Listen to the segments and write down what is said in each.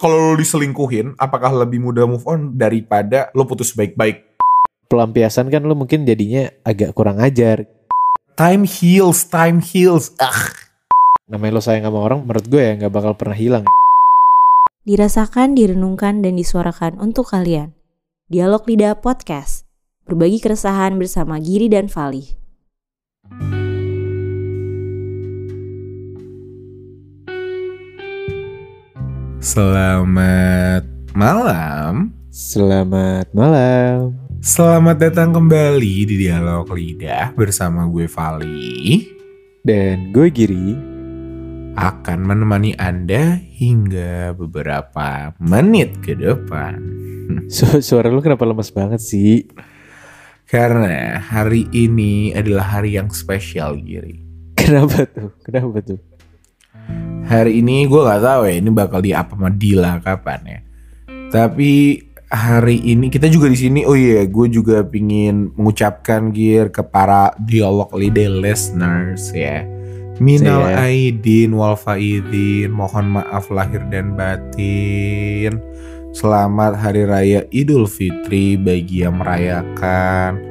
kalau lo diselingkuhin, apakah lebih mudah move on daripada lo putus baik-baik? Pelampiasan kan lo mungkin jadinya agak kurang ajar. Time heals, time heals. Ah. Namanya lo sayang sama orang, menurut gue ya nggak bakal pernah hilang. Dirasakan, direnungkan, dan disuarakan untuk kalian. Dialog Lidah Podcast. Berbagi keresahan bersama Giri dan Fali. Selamat malam. Selamat malam. Selamat datang kembali di Dialog Lidah bersama gue Vali. Dan gue Giri. Akan menemani Anda hingga beberapa menit ke depan. Su suara lu kenapa lemas banget sih? Karena hari ini adalah hari yang spesial Giri. Kenapa tuh? Kenapa tuh? Hari ini gue gak tahu ya ini bakal di apa sama Dila kapan ya. Tapi hari ini kita juga di sini. Oh iya, gue juga pingin mengucapkan gear ke para dialog lidah listeners ya. Minal Saya- aidin wal faidin, mohon maaf lahir dan batin. Selamat hari raya Idul Fitri bagi yang merayakan.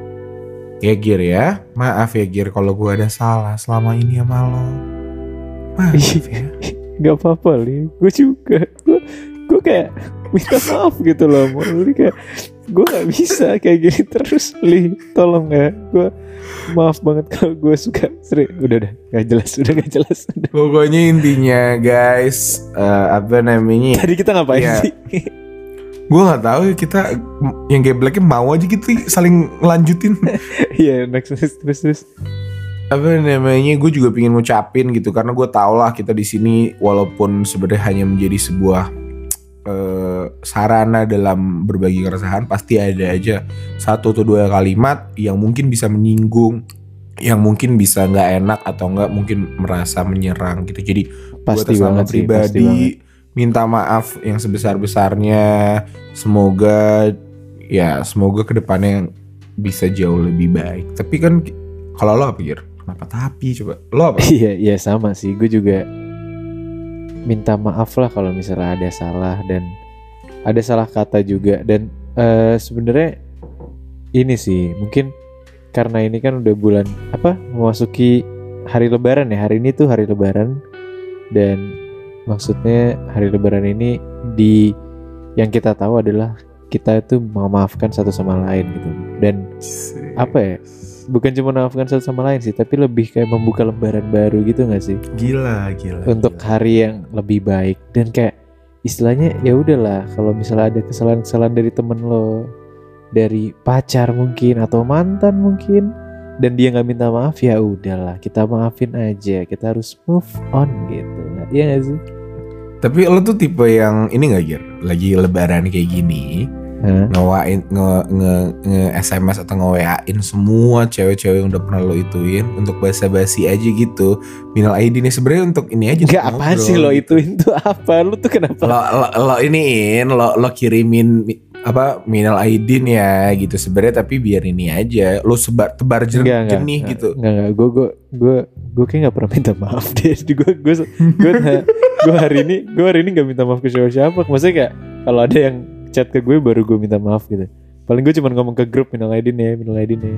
Ya Gir ya, maaf ya Gir kalau gue ada salah selama ini sama lo. Maaf ya. Gak apa-apa li. Gue juga. Gue gue kayak minta maaf gitu loh. Mau li kayak gue gak bisa kayak gini terus li. Tolong ya. Gue maaf banget kalau gue suka sering. Udah udah gak jelas. Udah gak jelas. Udah. Pokoknya intinya guys, eh, apa namanya? Tadi kita ngapain Iya. sih? Gue nggak tahu ya kita yang gebleknya mau aja gitu saling ngelanjutin. Iya next next terus terus. Apa namanya? Gue juga pengen ngucapin gitu karena gue tau lah kita di sini walaupun sebenarnya hanya menjadi sebuah eh, sarana dalam berbagi keresahan pasti ada aja satu atau dua kalimat yang mungkin bisa menyinggung yang mungkin bisa nggak enak atau nggak mungkin merasa menyerang gitu jadi Pasti gue banget sih. Pasti banget. minta maaf yang sebesar besarnya semoga ya semoga ke depannya bisa jauh lebih baik tapi kan kalau lo apa Gir? Kenapa tapi? Coba lo apa? Iya iya sama sih. Gue juga minta maaf lah kalau misalnya ada salah dan ada salah kata juga. Dan eh, sebenarnya ini sih mungkin karena ini kan udah bulan apa memasuki hari lebaran ya. Hari ini tuh hari lebaran. Dan maksudnya hari lebaran ini di yang kita tahu adalah kita itu memaafkan satu sama lain gitu. Dan apa ya bukan cuma memaafkan satu sama lain sih tapi lebih kayak membuka lembaran baru gitu nggak sih gila gila untuk gila. hari yang lebih baik dan kayak istilahnya ya udahlah kalau misalnya ada kesalahan-kesalahan dari temen lo dari pacar mungkin atau mantan mungkin dan dia nggak minta maaf ya udahlah kita maafin aja kita harus move on gitu ya nggak sih tapi lo tuh tipe yang ini gak Gir? lagi lebaran kayak gini Hah? ngewain nge, nge, nge SMS atau nge WA-in semua cewek-cewek yang udah pernah lo ituin untuk basa-basi aja gitu. Minal aidin nih sebenarnya untuk ini aja. Nggak apaan ngobrol sih lo gitu. ituin tuh apa lu tuh kenapa Lo, lo, lo iniin, lo, lo kirimin mi- apa minal aidin ya gitu sebenarnya tapi biar ini aja lo sebar tebar jer- Enggak, enggak, gitu. Enggak, enggak. Gue, gue, gue, gue kayak nggak pernah minta maaf deh. Gue, gue, gue, gue hari ini, gue hari ini nggak minta maaf ke siapa-siapa. Maksudnya kayak kalau ada yang chat ke gue baru gue minta maaf gitu. Paling gue cuma ngomong ke grup minal aidin ya, minal aidin ya.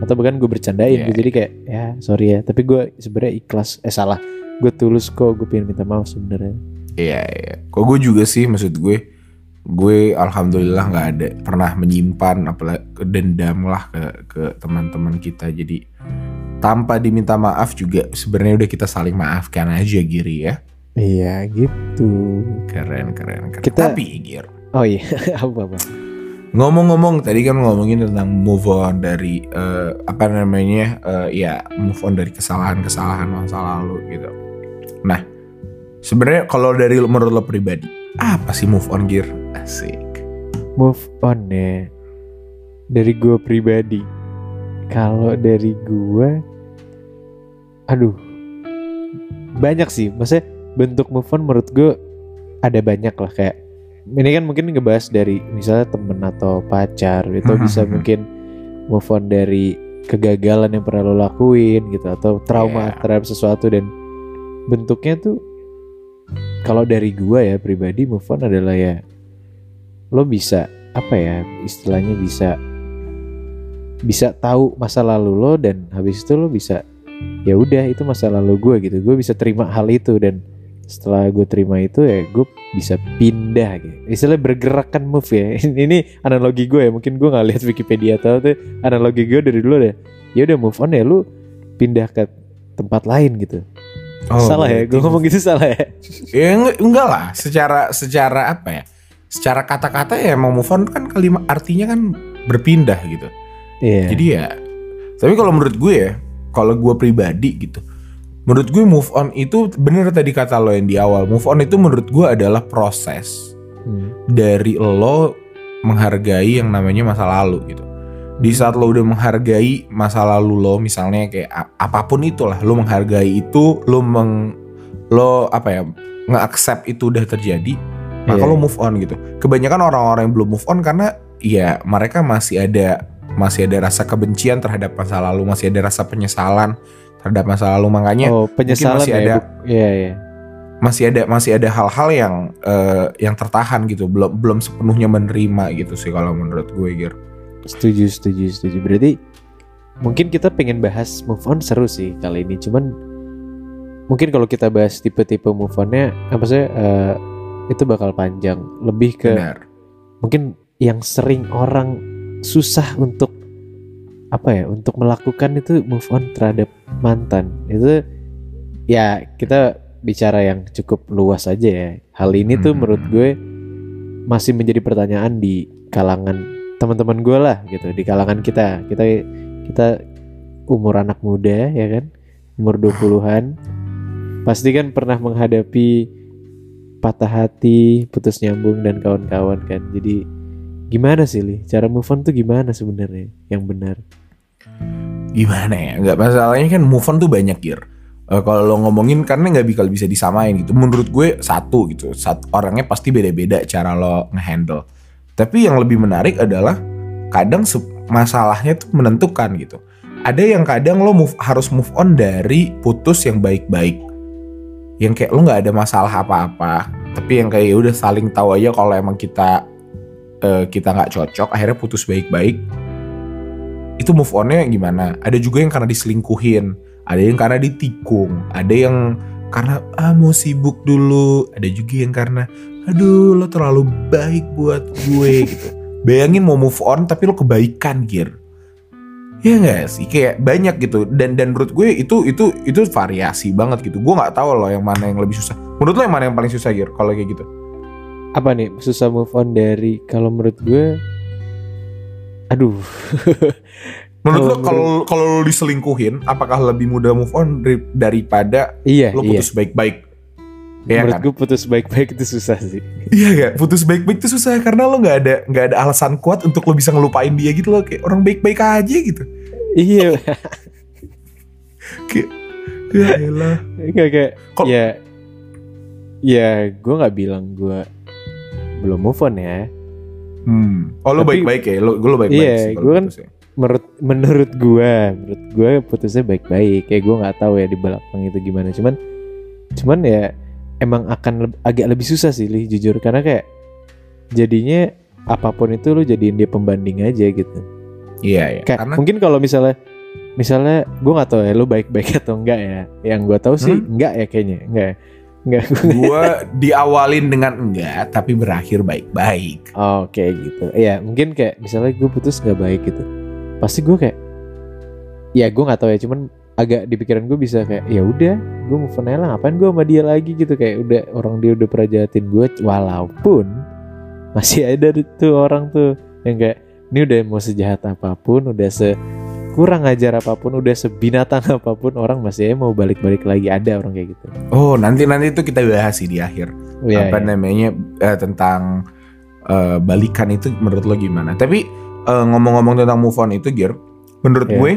Atau bahkan gue bercandain. Iya, gitu. Jadi kayak ya sorry ya. Tapi gue sebenarnya ikhlas. Eh salah. Gue tulus kok. Gue pengen minta maaf sebenarnya. Iya iya. Kok gue juga sih maksud gue gue alhamdulillah nggak ada pernah menyimpan apalagi dendam lah ke ke teman-teman kita jadi tanpa diminta maaf juga sebenarnya udah kita saling maafkan aja Giri ya Iya gitu. keren keren keren Kita- tapi Gir Oh iya. apa apa. ngomong-ngomong tadi kan ngomongin tentang move on dari eh, apa namanya eh, ya move on dari kesalahan-kesalahan masa lalu gitu nah sebenarnya kalau dari menurut lo pribadi apa sih move on Gir asik move on ya dari gue pribadi kalau dari gue aduh banyak sih maksudnya bentuk move on menurut gue ada banyak lah kayak ini kan mungkin ngebahas dari misalnya temen atau pacar itu Mhm, bisa mhm. mungkin move on dari kegagalan yang pernah lo lakuin gitu atau trauma Iya. terhadap sesuatu dan bentuknya tuh kalau dari gua ya pribadi move on adalah ya lo bisa apa ya istilahnya bisa bisa tahu masa lalu lo dan habis itu lo bisa ya udah itu masa lalu gue gitu gue bisa terima hal itu dan setelah gue terima itu ya gue bisa pindah gitu. Istilah bergerak kan move ya. Ini analogi gue ya. Mungkin gue nggak lihat Wikipedia atau tuh analogi gue dari dulu deh. Ya udah move on ya. Lu pindah ke tempat lain gitu. Salah ya? Gue ngomong gitu salah ya? Ya enggak, enggak lah, secara secara apa ya? Secara kata-kata ya mau move on kan kalimat artinya kan berpindah gitu. iya. Jadi ya tapi kalau menurut gue ya, kalau gue pribadi gitu. Menurut gue move on itu bener tadi kata lo yang di awal. Move on itu menurut gue adalah proses Hmm. dari lo menghargai yang namanya masa lalu gitu. Di saat lo udah menghargai masa lalu lo, misalnya kayak apa pun itulah, lo menghargai itu, lo meng lo apa ya nge-accept itu udah terjadi, maka Iya. lo move on gitu. Kebanyakan orang-orang yang belum move on karena ya mereka masih ada masih ada rasa kebencian terhadap masa lalu, masih ada rasa penyesalan terhadap masa lalu, makanya oh penyesalan masih ya ada- iya iya masih ada masih ada hal-hal yang eh, yang tertahan gitu belum belum sepenuhnya menerima gitu sih kalau menurut gue Gir Setuju, setuju, setuju. Berarti mungkin kita pengen bahas move on seru sih kali ini. Cuman mungkin kalau kita bahas tipe-tipe move onnya, apa sih eh, itu bakal panjang. Lebih ke benar mungkin yang sering orang susah untuk apa ya, untuk melakukan itu move on terhadap mantan. Itu ya kita bicara yang cukup luas aja ya. Hal ini tuh Hmm. menurut gue masih menjadi pertanyaan di kalangan teman-teman gue lah gitu. Di kalangan kita. Kita kita umur anak muda ya kan? Umur 20-an pasti kan pernah menghadapi patah hati putus nyambung dan kawan-kawan kan. Jadi gimana sih li? Cara move on tuh gimana sebenarnya? Yang benar gimana ya? Nggak masalahnya kan move on tuh banyak Gir. Eh, kalau lo ngomongin karena nggak bisa bisa disamain gitu. Menurut gue satu gitu. Saat orangnya pasti beda-beda cara lo ngehandle. Tapi yang lebih menarik adalah kadang masalahnya tuh menentukan gitu. Ada yang kadang lo move harus move on dari putus yang baik-baik. Yang kayak lo nggak ada masalah apa-apa tapi yang kayak ya udah saling tahu aja kalau emang kita eh, kita nggak cocok akhirnya putus baik-baik itu move onnya gimana? Ada juga yang karena diselingkuhin ada yang karena ditikung ada yang karena ah mau sibuk dulu. Ada juga yang karena aduh lo terlalu baik buat gue gitu. Bayangin mau move on tapi lo kebaikan gear ya nggak sih? Kayak banyak gitu. Dan dan menurut gue itu itu itu variasi banget gitu. Gue nggak tahu loh yang mana yang lebih susah. Menurut lo yang mana yang paling susah gear kalau kayak gitu? Apa nih? Susah move on dari kalau menurut gue aduh menurut lo Kalau kalau lo diselingkuhin apakah lebih mudah move on dari- daripada iya lo iya putus baik-baik Iya menurut kan? gue putus baik-baik itu susah sih Iya gak? Putus baik-baik itu susah karena lo nggak ada nggak ada alasan kuat untuk lo bisa ngelupain dia gitu loh kayak orang baik-baik aja gitu. iya Kayak ya elah. Enggak kayak Kok- ya ya gue nggak bilang gue belum move on ya Hmm. Oh lo Tapi- baik-baik ya? Lo gue baik-baik Iya, sih kalau gua kan- ya. menurut menurut gue menurut gue putusnya baik-baik kayak gue nggak tahu ya di belakang itu gimana cuman cuman ya emang akan leb- agak lebih susah sih li jujur karena kayak jadinya apa pun itu lu jadiin dia pembanding aja gitu Iya ya. kayak Karena mungkin kalau misalnya misalnya gue nggak tahu ya lu baik-baik atau enggak ya yang gue tahu sih Hmm? enggak ya kayaknya enggak ya? Enggak gue diawalin dengan enggak tapi berakhir baik-baik. Oh kayak gitu Iya mungkin kayak misalnya gue putus gak baik gitu Pasti gue kayak Ya gue gak tahu ya Cuman agak di pikiran gue bisa kayak ya udah gue move on lah ngapain gue sama dia lagi gitu kayak udah orang dia udah pernah jahatin gue walaupun masih ada tuh orang tuh yang kayak ini udah mau sejahat apa pun udah se kurang ajar apa pun udah sebinatang apa pun orang masih aja mau balik-balik lagi ada orang kayak gitu Oh nanti nanti itu kita bahas sih di akhir. Iya, apa iya. namanya eh, tentang eh, balikan itu menurut lo gimana? Tapi eh, ngomong-ngomong tentang move on itu, Gir, menurut Iya. gue,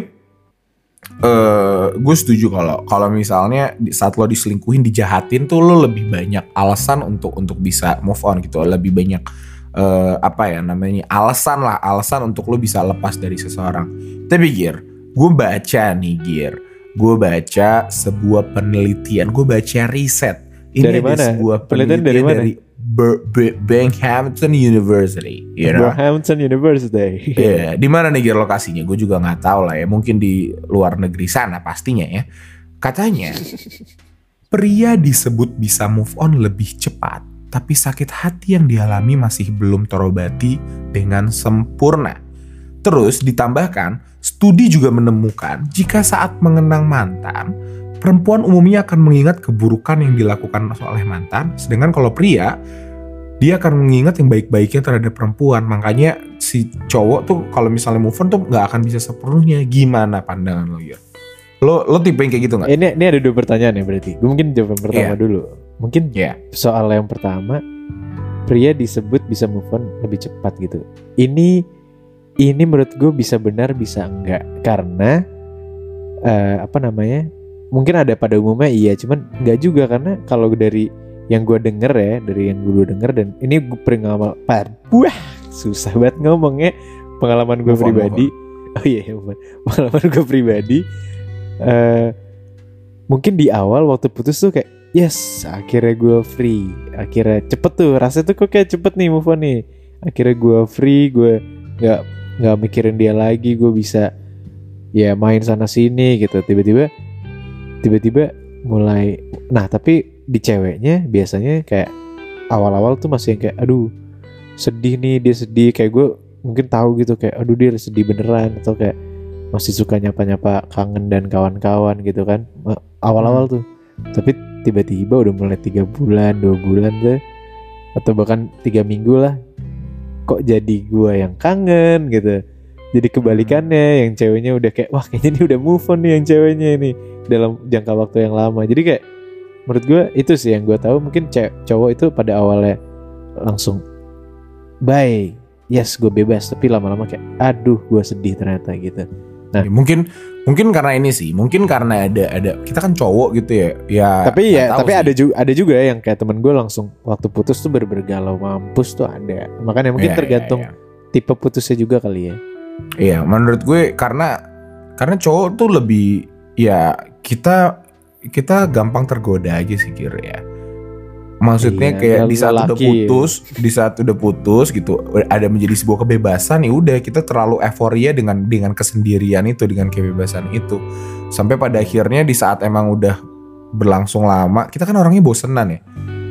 eh gue setuju kalau kalau misalnya saat lo diselingkuhin, dijahatin tuh lo lebih banyak alasan untuk untuk bisa move on gitu, lebih banyak eh, apa ya namanya alasan lah, alasan untuk lo bisa lepas dari seseorang. Tapi Gir, gue baca nih Gir, gue baca sebuah penelitian, gue baca riset Ini Dari ada mana? sebuah Penelitian penelitian dari dari, mana? Ber- Ber- Binghamton University. You know? Hampton University. Iya, di mana nih Gir, lokasinya? Gue juga nggak tahu lah ya. Mungkin di luar negeri sana pastinya ya. Katanya pria disebut bisa move on lebih cepat, tapi sakit hati yang dialami masih belum terobati dengan sempurna. Terus ditambahkan, studi juga menemukan jika saat mengenang mantan, perempuan umumnya akan mengingat keburukan yang dilakukan oleh mantan, sedangkan kalau pria dia akan mengingat yang baik-baiknya terhadap perempuan. Makanya si cowok tuh kalau misalnya move on tuh nggak akan bisa sepenuhnya. Gimana pandangan lo ya? Lo lo tipe yang kayak gitu nggak? ini ini ada dua pertanyaan ya berarti. Gue mungkin jawaban pertama Iya. dulu. Mungkin Iya. soal yang pertama pria disebut bisa move on lebih cepat gitu. Ini ini menurut gue bisa benar bisa enggak karena eh, apa namanya? Mungkin ada pada umumnya iya, cuman enggak juga karena kalau dari yang gue denger ya, dari yang gue denger dan ini gue pengalaman wah susah banget ngomongnya pengalaman gue on, pribadi. Oh iya, on. pengalaman gue pribadi. Eh mungkin di awal waktu putus tuh kayak yes akhirnya gue free. Akhirnya cepet tuh rasanya tuh kok kayak cepet nih move on nih. Akhirnya gue free gue nggak nggak mikirin dia lagi gue bisa ya main sana sini gitu. Tiba-tiba tiba-tiba mulai nah tapi di ceweknya biasanya kayak awal-awal tuh masih yang kayak aduh sedih nih dia sedih. Kayak gue mungkin tahu gitu kayak aduh dia sedih beneran. Atau kayak masih suka nyapa-nyapa kangen dan kawan-kawan gitu kan. Awal-awal tuh. Tapi tiba-tiba udah mulai tiga bulan dua bulan tuh. Atau bahkan tiga minggu lah. Kok jadi gua yang kangen gitu. Jadi kebalikannya yang ceweknya udah kayak wah kayaknya ini udah move on nih yang ceweknya ini dalam jangka waktu yang lama. Jadi kayak menurut gua itu sih yang gua tahu. Mungkin cowok itu pada awalnya langsung bye yes gue bebas. Tapi lama-lama kayak aduh gua sedih ternyata gitu Nah. Ya, mungkin mungkin karena ini sih, mungkin karena ada ada kita kan cowok gitu ya. Ya. tapi ya tapi sih. ada juga ada juga yang kayak temen gue langsung waktu putus tuh bener-bener galau mampus tuh ada makanya mungkin Iya, iya, tergantung iya. tipe putusnya juga kali ya Iya, menurut gue karena karena cowok tuh lebih ya kita kita gampang tergoda aja sih kira ya. Maksudnya Iya, kayak di saat udah lelaki ya. putus, di saat udah putus gitu, ada menjadi sebuah kebebasan ya udah kita terlalu euforia dengan dengan kesendirian itu, dengan kebebasan itu. Sampai pada akhirnya di saat emang udah berlangsung lama, kita kan orangnya bosenan ya.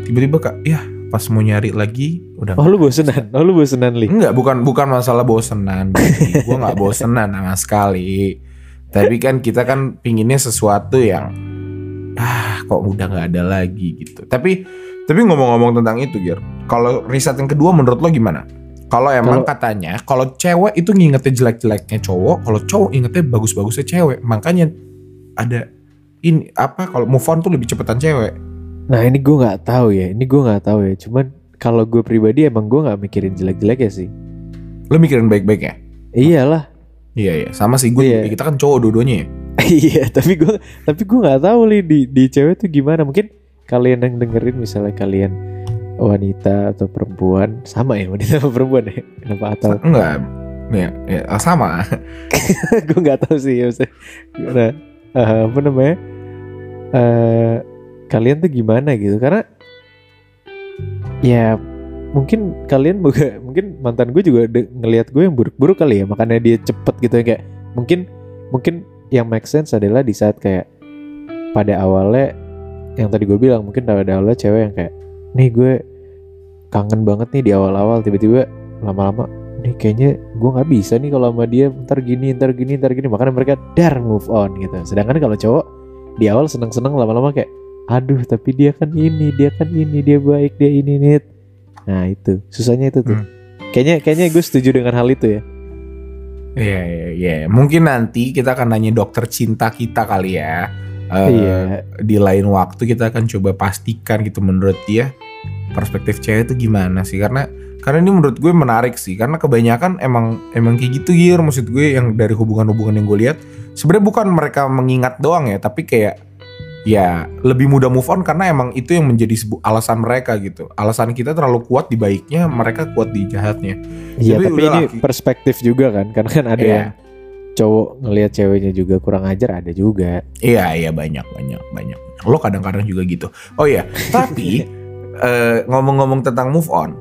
Tiba-tiba kak, ya pas mau nyari lagi udah oh lu bosenan oh lu bosenan li Enggak, bukan bukan masalah bosenan. gue nggak bosenan sama sekali. Tapi kan kita kan pinginnya sesuatu yang ah kok udah nggak ada lagi gitu. Tapi tapi ngomong-ngomong tentang itu, Gir. Kalau riset yang kedua menurut lo gimana? Kalau emang Kalau- katanya kalau cewek itu ngingetnya jelek-jeleknya cowok, kalau cowok ingetnya bagus-bagusnya cewek. Makanya ada ini apa kalau move on tuh lebih cepetan cewek. nah ini gue nggak tahu ya ini gue nggak tahu ya cuman kalau gue pribadi emang gue nggak mikirin jelek-jelek ya sih Lo mikirin baik-baik ya? iyalah Iya iya, sama sih gue. Iya. Kita kan cowok dua-duanya ya. iya tapi gue tapi gue nggak tahu li di di cewek tuh gimana mungkin kalian yang dengerin misalnya kalian wanita atau perempuan sama ya wanita atau perempuan ya kenapa atau Enggak. Ya, ya sama. gue nggak tahu sih ya gimana eh, apa namanya eh kalian tuh gimana gitu karena ya mungkin kalian juga mungkin mantan gue juga ngelihat gue yang buruk-buruk kali ya makanya dia cepet gitu ya kayak mungkin mungkin yang make sense adalah di saat kayak pada awalnya yang tadi gue bilang mungkin pada awalnya cewek yang kayak nih gue kangen banget nih di awal-awal tiba-tiba lama-lama nih kayaknya gue nggak bisa nih kalau sama dia ntar gini ntar gini ntar gini makanya mereka dar move on gitu sedangkan kalau cowok di awal seneng-seneng lama-lama kayak aduh tapi dia kan ini dia kan ini dia baik dia ini nih nah itu susahnya itu tuh Hmm. kayaknya kayaknya gue setuju dengan hal itu ya Iya, iya, iya. Mungkin nanti kita akan nanya dokter cinta kita kali ya. Eh, iya Di lain waktu kita akan coba pastikan gitu menurut dia perspektif cewek itu gimana sih? Karena karena ini menurut gue menarik sih. Karena kebanyakan emang emang kayak gitu gir. Maksud gue yang dari hubungan-hubungan yang gue lihat sebenarnya bukan mereka mengingat doang ya, tapi kayak ya lebih mudah move on karena emang itu yang menjadi alasan mereka gitu. Alasan kita terlalu kuat di baiknya, mereka kuat di jahatnya. iya Tapi tapi ini perspektif juga kan karena kan ada Iya. yang cowok ngelihat ceweknya juga kurang ajar ada juga. Iya iya banyak banyak banyak. Lo kadang-kadang juga gitu. Oh iya, tapi eh, ngomong-ngomong tentang move on,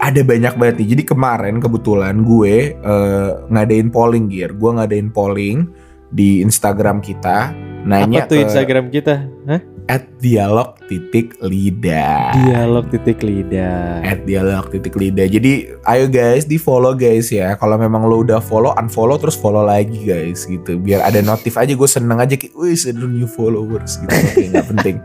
ada banyak banget nih. Jadi kemarin kebetulan gue eh, ngadain polling gear, gue ngadain polling di Instagram kita, nanya Apa tuh ke Instagram kita? Hah? At dialog titik lidah. Dialog titik lidah. at dialog titik lidah. Jadi ayo guys di follow guys ya. Kalau memang lo udah follow, unfollow terus follow lagi guys gitu. Biar ada notif aja gue seneng aja kayak, wih ada new followers gitu. Nggak penting.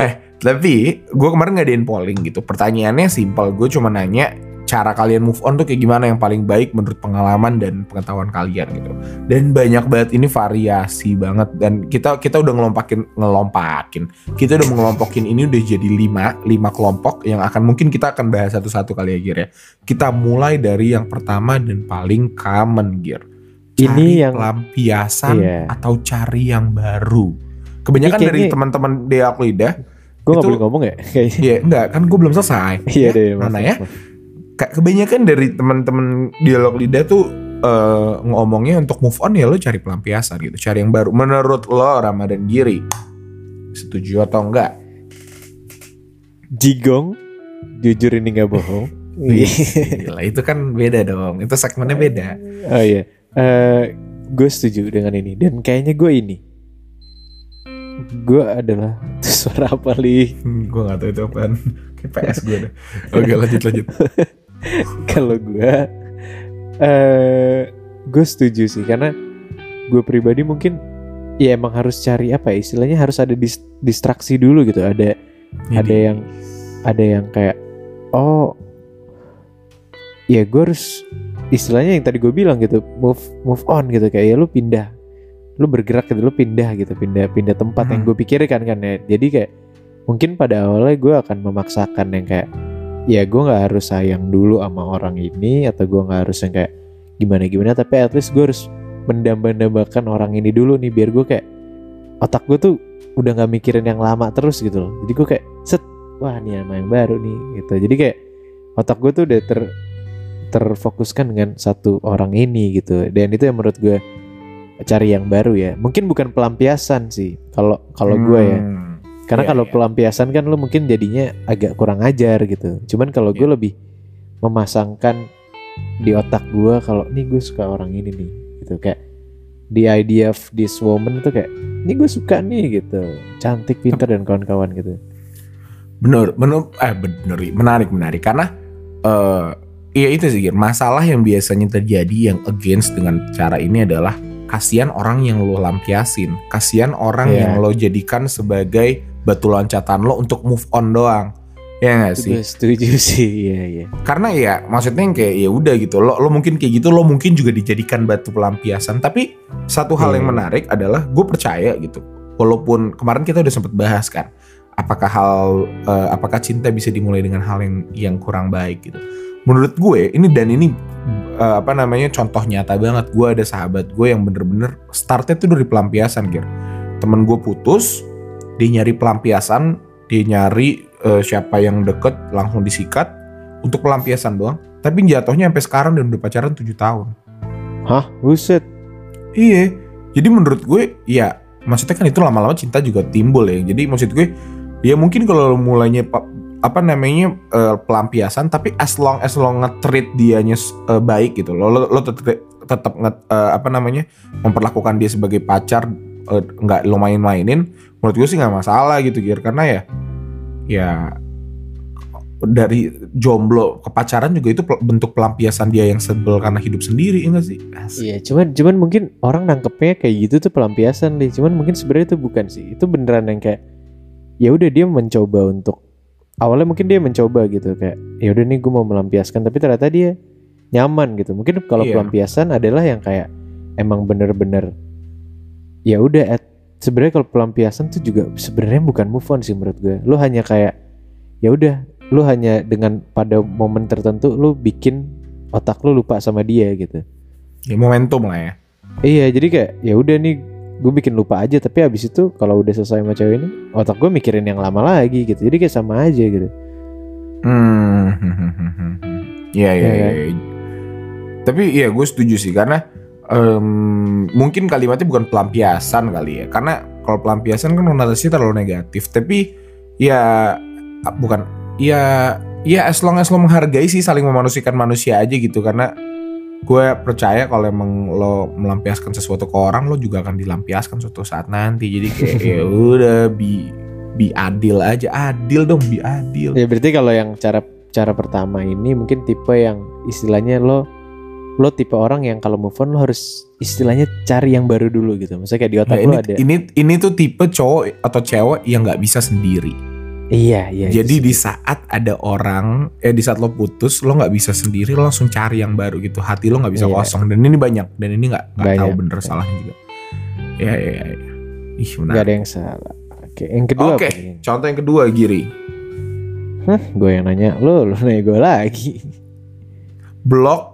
eh tapi gue kemarin ngadain polling gitu. Pertanyaannya simpel. Gue cuma nanya cara kalian move on tuh kayak gimana yang paling baik menurut pengalaman dan pengetahuan kalian gitu. Dan banyak banget ini variasi banget dan kita kita udah ngelompakin ngelompakin. Kita udah ngelompokin ini udah jadi lima lima kelompok yang akan mungkin kita akan bahas satu-satu kali ya Gir ya. Kita mulai dari yang pertama dan paling common Gir. Ini Cari yang- pelampiasan Iya. atau cari yang baru. Kebanyakan Ini dari teman-teman Deak Lidah Gue gak boleh ngomong ya? Iya, enggak kan gue belum selesai. Iya Ya, deh. maaf, Mana ya? Kebanyakan dari teman-teman dialog lidah tuh eh, ngomongnya untuk move on ya lo cari pelampiasan gitu, cari yang baru. Menurut lo Ramadan Giri setuju atau enggak? Jigong, jujur ini gak bohong. Gila, itu kan beda dong. Itu segmennya beda. oh iya, Eh gue setuju dengan ini dan kayaknya gue ini. Gue adalah suara apa li? Hmm, gue gak tahu itu apaan. Kayak PS gue deh. Oke lanjut lanjut. Kalau gue, eh gue setuju sih karena gue pribadi mungkin ya emang harus cari apa ya istilahnya harus ada dis- distraksi dulu gitu. Ada ada yang ada yang kayak oh ya gue harus istilahnya yang tadi gue bilang gitu move move on gitu kayak ya lu pindah lu bergerak gitu lu pindah gitu pindah pindah tempat yang Hmm. gue pikirkan kan ya jadi kayak mungkin pada awalnya gue akan memaksakan yang kayak ya gue nggak harus sayang dulu sama orang ini atau gue nggak harus yang kayak gimana gimana tapi at least gue harus mendamba-dambakan orang ini dulu nih biar gue kayak otak gue tuh udah nggak mikirin yang lama terus gitu loh. Jadi gue kayak set wah ini sama yang baru nih gitu. Jadi kayak otak gue tuh udah ter terfokuskan dengan satu orang ini gitu. Dan itu yang menurut gue cari yang baru ya. Mungkin bukan pelampiasan sih kalau kalau gue ya. Hmm. Karena Iya, kalau iya. pelampiasan kan lo mungkin jadinya agak kurang ajar gitu. Cuman kalau gue Iya. lebih memasangkan di otak gue kalau nih gue suka orang ini nih gitu. Kayak the idea of this woman tuh kayak ini gue suka nih gitu. Cantik pintar dan kawan-kawan gitu. Bener, bener, eh bener, menarik, menarik. Karena eh iya itu sih masalah yang biasanya terjadi yang against dengan cara ini adalah kasihan orang yang lo lampiasin, kasihan orang Iya. yang lo jadikan sebagai batu loncatan lo untuk move on doang, ya nggak sih? gue setuju sih iya iya Karena ya maksudnya yang kayak ya udah gitu, lo lo mungkin kayak gitu, lo mungkin juga dijadikan batu pelampiasan. Tapi satu hal yang Iya. menarik adalah gue percaya gitu, walaupun kemarin kita udah sempet bahas kan, apakah hal eh, apakah cinta bisa dimulai dengan hal yang yang kurang baik gitu. Menurut gue ini dan ini eh, apa namanya contoh nyata banget. Gue ada sahabat gue yang bener-bener startnya tuh dari pelampiasan gitu. Temen gue putus, dia nyari pelampiasan, dia nyari eh, siapa yang deket langsung disikat untuk pelampiasan doang. Tapi jatuhnya sampai sekarang dan udah pacaran 7 tahun. hah buset Iya. Jadi menurut gue ya maksudnya kan itu lama-lama cinta juga timbul ya. Jadi maksud gue ya mungkin kalau mulainya pa- apa namanya eh, pelampiasan tapi as long as lo nge-treat dianya eh, baik gitu. Lo lo, lo tetep tetap nge- eh, apa namanya memperlakukan dia sebagai pacar eh, nggak lo main-mainin menurut gue sih nggak masalah gitu Gir karena ya ya dari jomblo ke pacaran juga itu bentuk pelampiasan dia yang sebel karena hidup sendiri ya nggak sih? Asik. Iya, cuman cuman mungkin orang nangkepnya kayak gitu tuh pelampiasan deh. Cuman mungkin sebenarnya itu bukan sih. Itu beneran yang kayak ya udah dia mencoba untuk awalnya mungkin dia mencoba gitu kayak ya udah nih gue mau melampiaskan tapi ternyata dia nyaman gitu. Mungkin kalau Iya. pelampiasan adalah yang kayak emang bener-bener ya udah at- sebenarnya kalau pelampiasan tuh juga sebenarnya bukan move on sih menurut gue. Lu hanya kayak ya udah lu hanya dengan pada momen tertentu lu bikin otak lu lupa sama dia gitu. Ya momentum lah ya. Iya jadi kayak ya udah nih gue bikin lupa aja tapi abis itu kalau udah selesai sama cewek ini otak gue mikirin yang lama lagi gitu jadi kayak sama aja gitu. Hmm. Iya iya Iya iya. Tapi iya gue setuju sih karena em, mungkin kalimatnya bukan pelampiasan kali ya. Karena kalau pelampiasan kan konotasinya terlalu negatif. Tapi ya ah, bukan ya ya as long as lo menghargai sih saling memanusiakan manusia aja gitu. Karena gue percaya kalau emang lo melampiaskan sesuatu ke orang lo juga akan dilampiaskan suatu saat nanti. Jadi kayak ya udah bi bi adil aja. Adil dong bi adil. Ya berarti kalau yang cara cara pertama ini mungkin tipe yang istilahnya lo lo tipe orang yang kalau move on lo harus istilahnya cari yang baru dulu gitu. Maksudnya kayak di otak Nah, lo ini, ada. ini ini tuh tipe cowok atau cewek yang nggak bisa sendiri. Iya iya. Jadi itu di saat ada orang, eh di saat lo putus, lo nggak bisa sendiri, lo langsung cari yang baru gitu. Hati lo nggak bisa Iya. kosong. Dan ini banyak, dan ini nggak nggak tahu bener salahnya juga. Ya ya ya. ya. Ih nggak menarik. ada yang salah. Oke yang kedua Oke, contoh yang kedua Giri, Hah, gue yang nanya lo lo nanya gue lagi. blok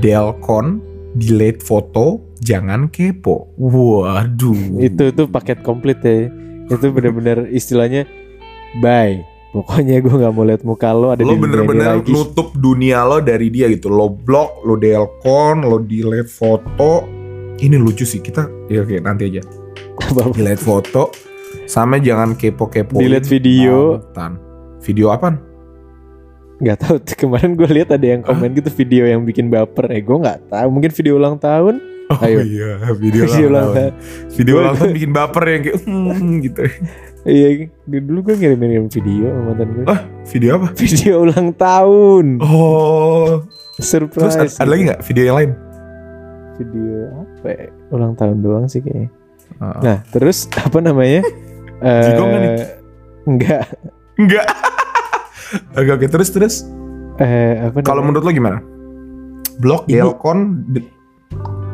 Delcon, delete foto, jangan kepo. Waduh. itu tuh paket komplit ya. Itu bener-bener istilahnya bye. Pokoknya gue nggak mau lihat muka lo ada lo di bener-bener lagi. nutup dunia lo dari dia gitu lo blok lo delcon lo delete foto ini lucu sih kita ya oke nanti aja delete foto sama jangan kepo-kepo Delete video. video apa Gak tahu kemarin gue lihat ada yang komen gitu video yang bikin baper. Eh gue nggak tahu. Mungkin video ulang tahun. oh Ayo. iya video, Video ulang tahun video ulang tahun bikin baper yang kayak hmm, gitu Iya, dulu gue ngirim-ngirim video sama mantan gue. ah video apa Video ulang tahun. oh Surprise. terus ada, ada lagi nggak video yang lain Video apa ya? Ulang tahun doang sih kayaknya. Ah. Nah, terus apa namanya? Nggak nih? Eh, Enggak. enggak oke oke. Terus terus? Eh, kalau menurut lo gimana? Blok delcon de-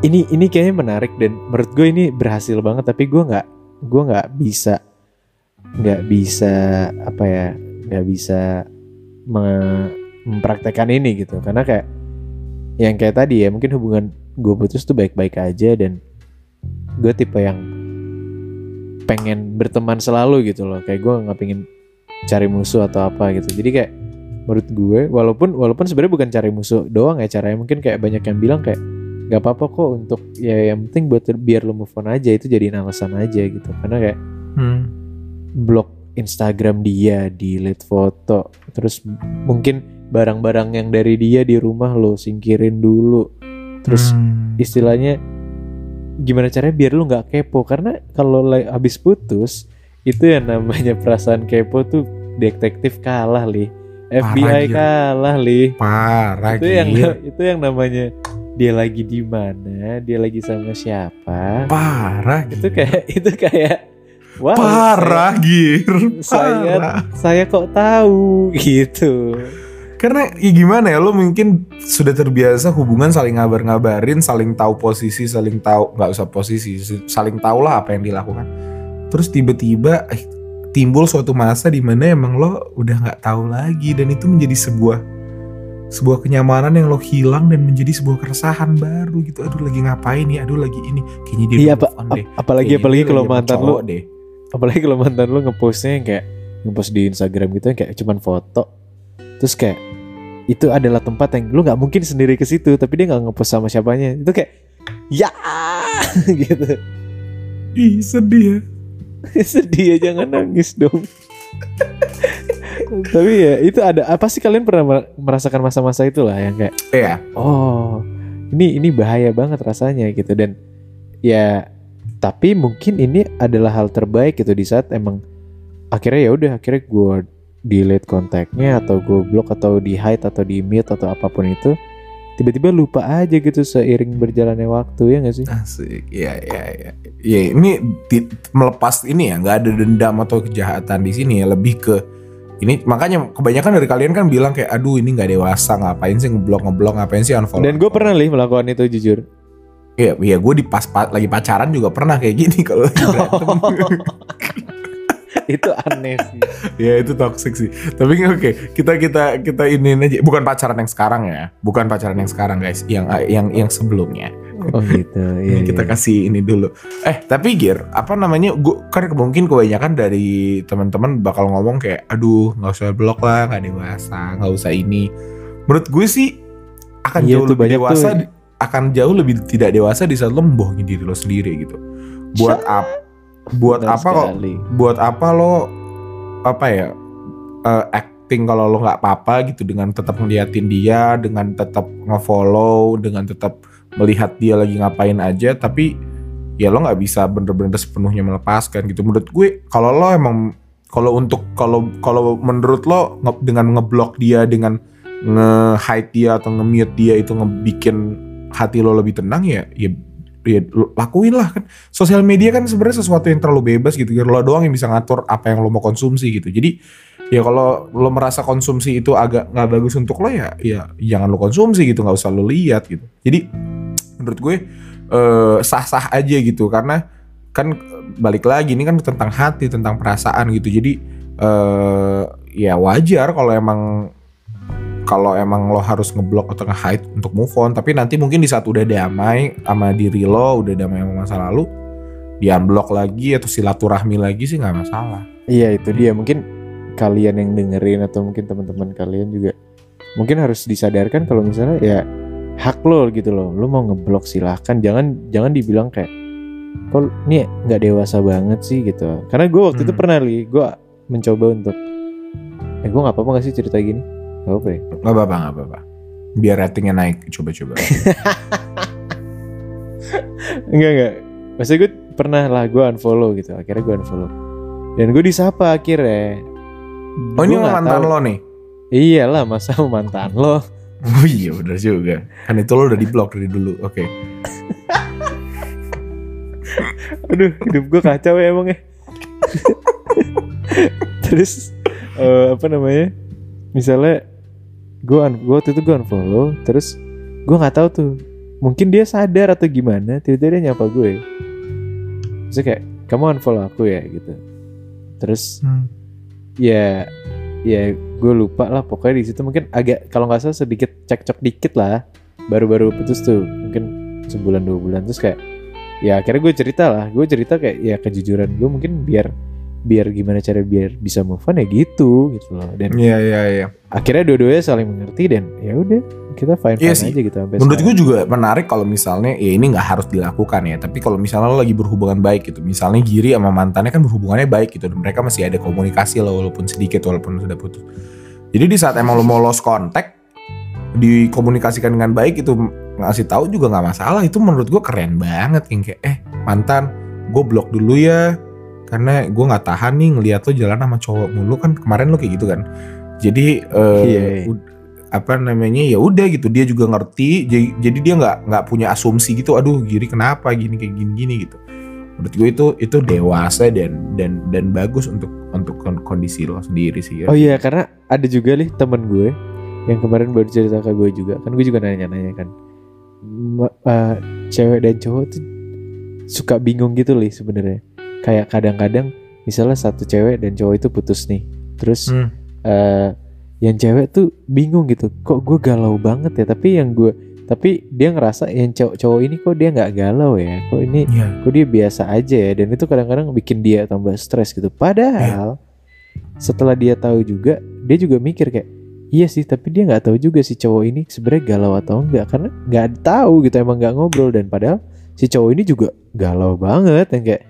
ini ini kayaknya menarik dan. Menurut gue ini berhasil banget tapi gue nggak gue nggak bisa nggak bisa apa ya nggak bisa me- mempraktekkan ini gitu. Karena kayak yang kayak tadi ya mungkin hubungan gue putus tuh baik-baik aja dan gue tipe yang pengen berteman selalu gitu loh. Kayak gue nggak pengen cari musuh atau apa gitu jadi kayak menurut gue walaupun walaupun sebenarnya bukan cari musuh doang ya caranya mungkin kayak banyak yang bilang kayak nggak apa-apa kok untuk ya yang penting buat biar lo move on aja itu jadiin alasan aja gitu karena kayak Hmm. blok Instagram dia delete foto terus mungkin barang-barang yang dari dia di rumah lo singkirin dulu terus Hmm. istilahnya gimana caranya biar lu nggak kepo karena kalau la- habis putus itu yang namanya perasaan kepo tuh detektif kalah li FBI gila. kalah li parah itu yang Gir. itu yang namanya dia lagi di mana dia lagi sama siapa parah itu Gir. kayak itu kayak wow parah gir saya parah. saya kok tahu gitu karena ya gimana ya lo mungkin sudah terbiasa hubungan saling ngabar-ngabarin saling tahu posisi saling tahu nggak usah posisi saling tahu lah apa yang dilakukan terus tiba-tiba eh, timbul suatu masa di mana emang lo udah nggak tahu lagi. Dan itu menjadi sebuah sebuah kenyamanan yang lo hilang dan menjadi sebuah keresahan baru gitu. Aduh lagi ngapain ya? Aduh lagi ini. Kayaknya dia iya apa on deh. ap- apalagi Kayaknya apalagi kalau mantan cowok deh. apalagi kalau mantan lu ngepostnya yang kayak ngepost di Instagram gitu yang kayak cuman foto. Terus kayak itu adalah tempat yang lu nggak mungkin sendiri ke situ tapi dia nggak ngepost sama siapanya. Itu kayak ya! Gitu. Ih sedih ya sedih ya jangan nangis dong. Tapi ya itu ada apa sih kalian pernah mer- merasakan masa-masa itulah yang kayak Iya. oh ini ini bahaya banget rasanya gitu. Dan ya tapi mungkin ini adalah hal terbaik gitu di saat emang akhirnya ya udah akhirnya gue delete kontaknya atau gue blok atau di hide atau di mute atau apa pun itu tiba-tiba lupa aja gitu seiring berjalannya waktu ya gak sih? Asik, ya ya ya. Ya ini ti- melepas ini ya, nggak ada dendam atau kejahatan di sini ya, lebih ke ini makanya kebanyakan dari kalian kan bilang kayak aduh ini nggak dewasa ngapain sih ngeblok ngeblok ngapain sih unfollow? Dan gue pernah nih melakukan itu jujur. Ya ya gue di pas pa- lagi pacaran juga pernah kayak gini kalau lagi berantem. itu aneh sih ya itu toxic sih tapi oke kita kita kita ini aja bukan pacaran yang sekarang ya bukan pacaran yang sekarang guys yang yang yang sebelumnya oh gitu iya, kita iya. kasih ini dulu. Eh tapi Gir, apa namanya? Gue kan mungkin kebanyakan dari teman-teman bakal ngomong kayak, aduh nggak usah blok lah, nggak dewasa, nggak usah ini. Menurut gue sih akan Iya jauh lebih dewasa, tuh. akan jauh lebih tidak dewasa di saat lo membohongi diri lo sendiri gitu. Buat apa? Buat Benar apa kok? Buat apa lo apa ya? eh, acting kalau lo nggak apa-apa gitu dengan tetap ngeliatin dia, dengan tetap ngefollow, dengan tetap melihat dia lagi ngapain aja, tapi ya lo nggak bisa bener-bener sepenuhnya melepaskan gitu. Menurut gue kalau lo emang kalau untuk kalau kalau menurut lo nge- dengan ngeblok dia dengan nge-hide dia atau nge-mute dia itu ngebikin hati lo lebih tenang ya ya ya lakuin lah kan. Sosial media kan sebenarnya sesuatu yang terlalu bebas gitu. Lo doang yang bisa ngatur apa yang lo mau konsumsi gitu. Jadi ya kalau lo merasa konsumsi itu agak nggak bagus untuk lo ya ya jangan lo konsumsi gitu. Nggak usah lo lihat gitu. Jadi menurut gue eh, sah-sah aja gitu. Karena kan balik lagi ini kan tentang hati tentang perasaan gitu. Jadi eh ya wajar kalau emang kalau emang lo harus ngeblok atau nge-hide untuk move on tapi nanti mungkin di saat udah damai sama diri lo udah damai sama masa lalu di unblock lagi atau silaturahmi lagi sih nggak masalah. Iya itu dia. Mungkin kalian yang dengerin atau mungkin teman-teman kalian juga mungkin harus disadarkan kalau misalnya ya hak lo gitu loh. Lo mau ngeblok silahkan. Jangan jangan dibilang kayak kok ini nggak dewasa banget sih gitu. Karena gue waktu itu Hmm. pernah li. Gue mencoba untuk eh gue nggak apa-apa gak sih cerita gini Gak apa ya nggak apa-apa nggak apa-apa. Biar ratingnya naik coba-coba. Enggak enggak maksudnya gue pernah lah gue unfollow gitu. Akhirnya gue unfollow. Dan gue disapa akhirnya. Oh ini mantan tahu. lo nih? Iyalah masa mantan lo? Oh iya bener juga. Kan itu lo udah di blok dari dulu Oke. Aduh, hidup gue kacau ya emang ya. terus eh, apa namanya? Misalnya gue gue waktu itu gue unfollow, terus gue nggak tahu tuh. Mungkin dia sadar atau gimana, tiba-tiba dia nyapa gue. Terus kayak kamu unfollow aku ya gitu. Terus ya ya gue lupa lah pokoknya di situ mungkin agak kalau nggak salah sedikit cekcok dikit lah baru-baru putus tuh mungkin sebulan dua bulan terus kayak ya akhirnya gue cerita lah gue cerita kayak ya kejujuran gue mungkin biar biar gimana cara biar bisa move on ya gitu gitu loh dan Iya iya iya akhirnya dua-duanya saling mengerti dan ya udah kita fine fine Iya sih. aja gitu sampai Menurut gue juga menarik kalau misalnya ya ini nggak harus dilakukan ya. Tapi kalau misalnya lo lagi berhubungan baik gitu, misalnya Giri sama mantannya kan berhubungannya baik gitu, dan mereka masih ada komunikasi lah walaupun sedikit walaupun sudah putus. Jadi di saat emang lo mau lost contact, dikomunikasikan dengan baik itu ngasih tahu juga nggak masalah. Itu menurut gue keren banget yang kayak eh mantan, gue blok dulu ya karena gue nggak tahan nih ngeliat lo jalan sama cowok mulu kan kemarin lo kayak gitu kan. Jadi eh, Iya, iya. apa namanya ya udah gitu dia juga ngerti jadi, jadi dia nggak nggak punya asumsi gitu aduh giri kenapa gini kayak gini gini gitu. Menurut gue itu itu dewasa dan dan dan bagus untuk untuk kon- kondisi lo sendiri sih ya. Oh iya karena ada juga nih temen gue yang kemarin baru cerita ke gue juga. Kan gue juga nanya-nanya kan. Ma- eh, cewek dan cowok tuh suka bingung gitu nih sebenarnya kayak kadang-kadang misalnya satu cewek dan cowok itu putus nih terus Hmm. eh yang cewek tuh bingung gitu kok gue galau banget ya? Tapi yang gue tapi dia ngerasa yang cowok cowok ini kok dia nggak galau ya? Kok ini Iya. kok dia biasa aja ya? Dan itu kadang-kadang bikin dia tambah stres gitu. Padahal setelah dia tahu juga dia juga mikir kayak iya sih tapi dia nggak tahu juga si cowok ini sebenarnya galau atau enggak karena nggak tahu gitu emang nggak ngobrol. Dan padahal si cowok ini juga galau banget yang kayak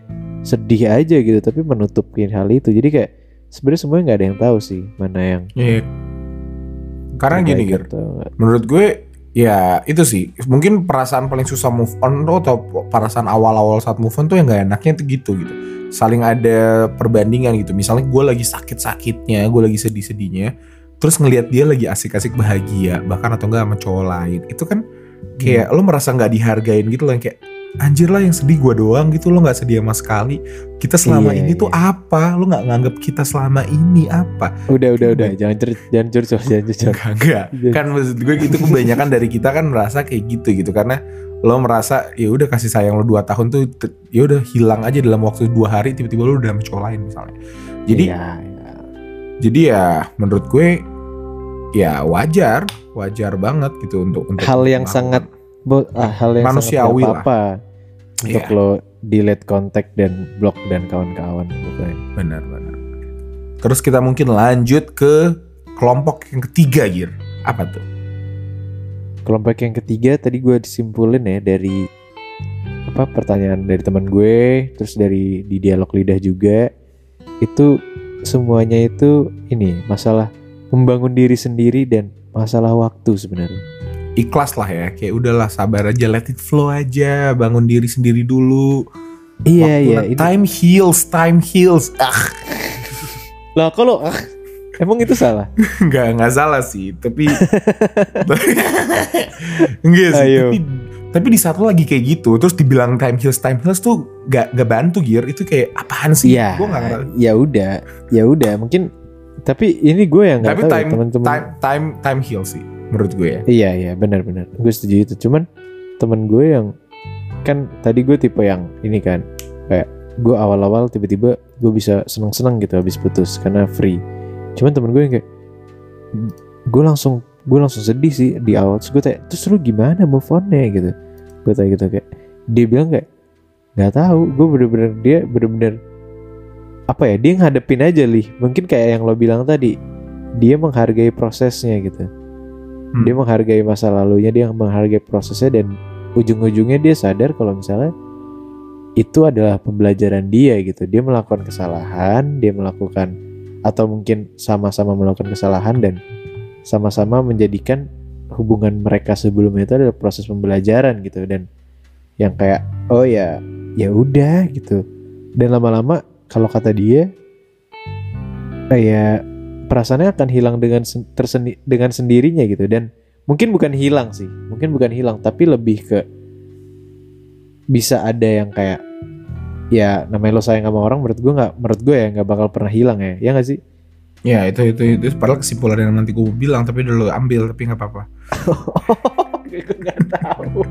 sedih aja gitu tapi menutupin hal itu. Jadi kayak sebenarnya semuanya nggak ada yang tahu sih mana yang Iya. karena gini Gir. menurut gue ya itu sih. Mungkin perasaan paling susah move on tuh atau perasaan awal-awal saat move on tuh yang gak enaknya tuh gitu gitu. Saling ada perbandingan gitu. Misalnya gue lagi sakit-sakitnya gue lagi sedih-sedihnya terus ngelihat dia lagi asik-asik bahagia bahkan atau enggak sama cowok lain. Itu kan kayak lo merasa nggak dihargain gitu loh yang kayak anjir lah yang sedih gue doang gitu lo nggak sedih sama sekali kita selama Iya, ini tuh iya. apa lo nggak nganggap kita selama ini apa udah udah udah jangan cer jangan curcol jangan curcol Enggak, enggak. Iya. Kan maksud gue itu kebanyakan dari kita kan merasa kayak gitu gitu karena lo merasa ya udah kasih sayang lo 2 tahun tuh ya udah hilang aja dalam waktu dua hari tiba-tiba lo udah sama cowok lain misalnya. Jadi Iya, iya. jadi ya menurut gue ya wajar, wajar banget gitu untuk untuk Hal yang melakukan. sangat Bo- ah, hal yang Manusiawi sangat apa untuk Iya. lo delete kontak dan blok dan kawan-kawan pokoknya. benar-benar. Terus kita mungkin lanjut ke kelompok yang ketiga Gir. Apa tuh? kelompok yang ketiga tadi gue disimpulin ya dari apa pertanyaan dari teman gue terus dari di dialog lidah juga itu semuanya itu ini masalah membangun diri sendiri dan masalah waktu sebenarnya ikhlas lah ya. Kayak udahlah sabar aja let it flow aja bangun diri sendiri dulu. Iya Waktu iya ini time heals time heals. Ah. Lah kalau ah, emang itu salah? Nggak nggak salah sih tapi enggak sih Ayo. tapi tapi di saat lo lagi kayak gitu terus dibilang time heals time heals tuh gak gak bantu gear itu kayak apaan sih? Iya, gue nggak ngerti. ya udah, ya udah. Mungkin tapi ini gue yang nggak tahu ya, time teman-teman. time time time heals sih menurut gue ya Iya iya benar-benar. Gue setuju itu. Cuman temen gue yang kan tadi gue tipe yang ini kan kayak gue awal-awal tiba-tiba gue bisa seneng-seneng gitu habis putus karena free. Cuman temen gue yang kayak gue langsung gue langsung sedih sih di awal. Terus gue tanya terus lu gimana move on-nya gitu. Gue tanya gitu kayak dia bilang kayak nggak tahu. Gue bener-bener dia bener-bener apa ya dia ngadepin aja lih. Mungkin kayak yang lo bilang tadi dia menghargai prosesnya gitu Hmm. dia menghargai masa lalunya dia menghargai prosesnya dan ujung-ujungnya dia sadar kalau misalnya itu adalah pembelajaran dia gitu. Dia melakukan kesalahan dia melakukan atau mungkin sama-sama melakukan kesalahan dan sama-sama menjadikan hubungan mereka sebelumnya itu adalah proses pembelajaran gitu. Dan yang kayak oh ya ya udah gitu. Dan lama-lama kalau kata dia kayak perasaannya akan hilang dengan sen- tersendi- dengan sendirinya gitu. Dan mungkin bukan hilang sih mungkin bukan hilang tapi lebih ke bisa ada yang kayak ya namanya lo sayang sama orang menurut gue nggak menurut gue ya nggak bakal pernah hilang ya. Ya nggak sih? Ya itu itu itu padahal kesimpulan yang nanti gue bilang tapi udah lo ambil tapi nggak apa-apa. Gue nggak tahu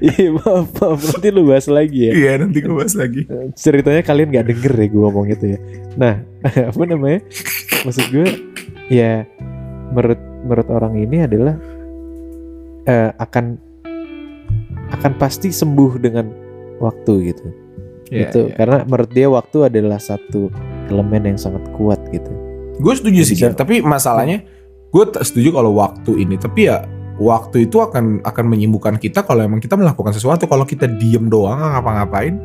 iya maaf maaf. Nanti lu bahas lagi ya. Iya nanti gue bahas lagi. Ceritanya kalian nggak denger ya gue ngomong itu ya. Nah apa namanya? Maksud gue ya menurut menurut orang ini adalah eh, akan akan pasti sembuh dengan waktu gitu. Iya, itu iya. karena menurut dia waktu adalah satu elemen yang sangat kuat gitu. Gue setuju sih Bisa- tapi masalahnya gue setuju kalau waktu ini. Tapi ya waktu itu akan akan menyembuhkan kita kalau emang kita melakukan sesuatu kalau kita diem doang ngapa-ngapain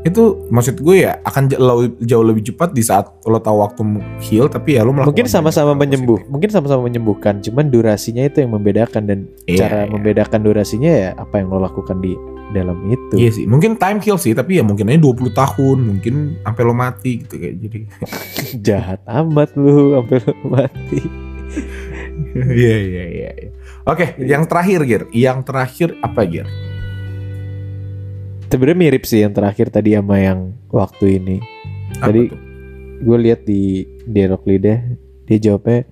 itu maksud gue ya akan jauh, jauh lebih cepat di saat lo tahu waktu heal tapi ya lo melakukan mungkin sama-sama menyembuh positif. mungkin sama-sama menyembuhkan cuman durasinya itu yang membedakan dan Iya, cara iya. membedakan durasinya ya apa yang lo lakukan di dalam itu Iya sih, mungkin time heal sih, tapi ya mungkin aja 20 tahun, mungkin sampai lo mati gitu kayak jadi. jahat amat lu sampai lu mati Iya iya iya. Iya. Oke, yang terakhir Gir, yang terakhir apa Gir? sebenarnya mirip sih yang terakhir tadi sama yang waktu ini. Apa Tadi- gue lihat di dialog lidah dia jawabnya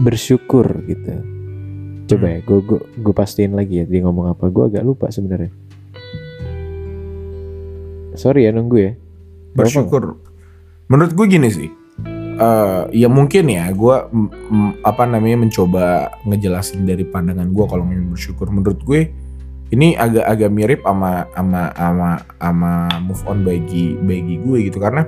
bersyukur gitu. Coba Hmm. ya gue gue gue pastiin lagi ya dia ngomong apa. Gue agak lupa sebenarnya. Sorry ya nunggu ya. Bersyukur. Menurut gue gini sih, eh ya mungkin ya gue apa namanya mencoba ngejelasin dari pandangan gue kalau ngomongin bersyukur. Menurut gue ini agak-agak mirip sama sama sama sama move on bagi bagi gue gitu. Karena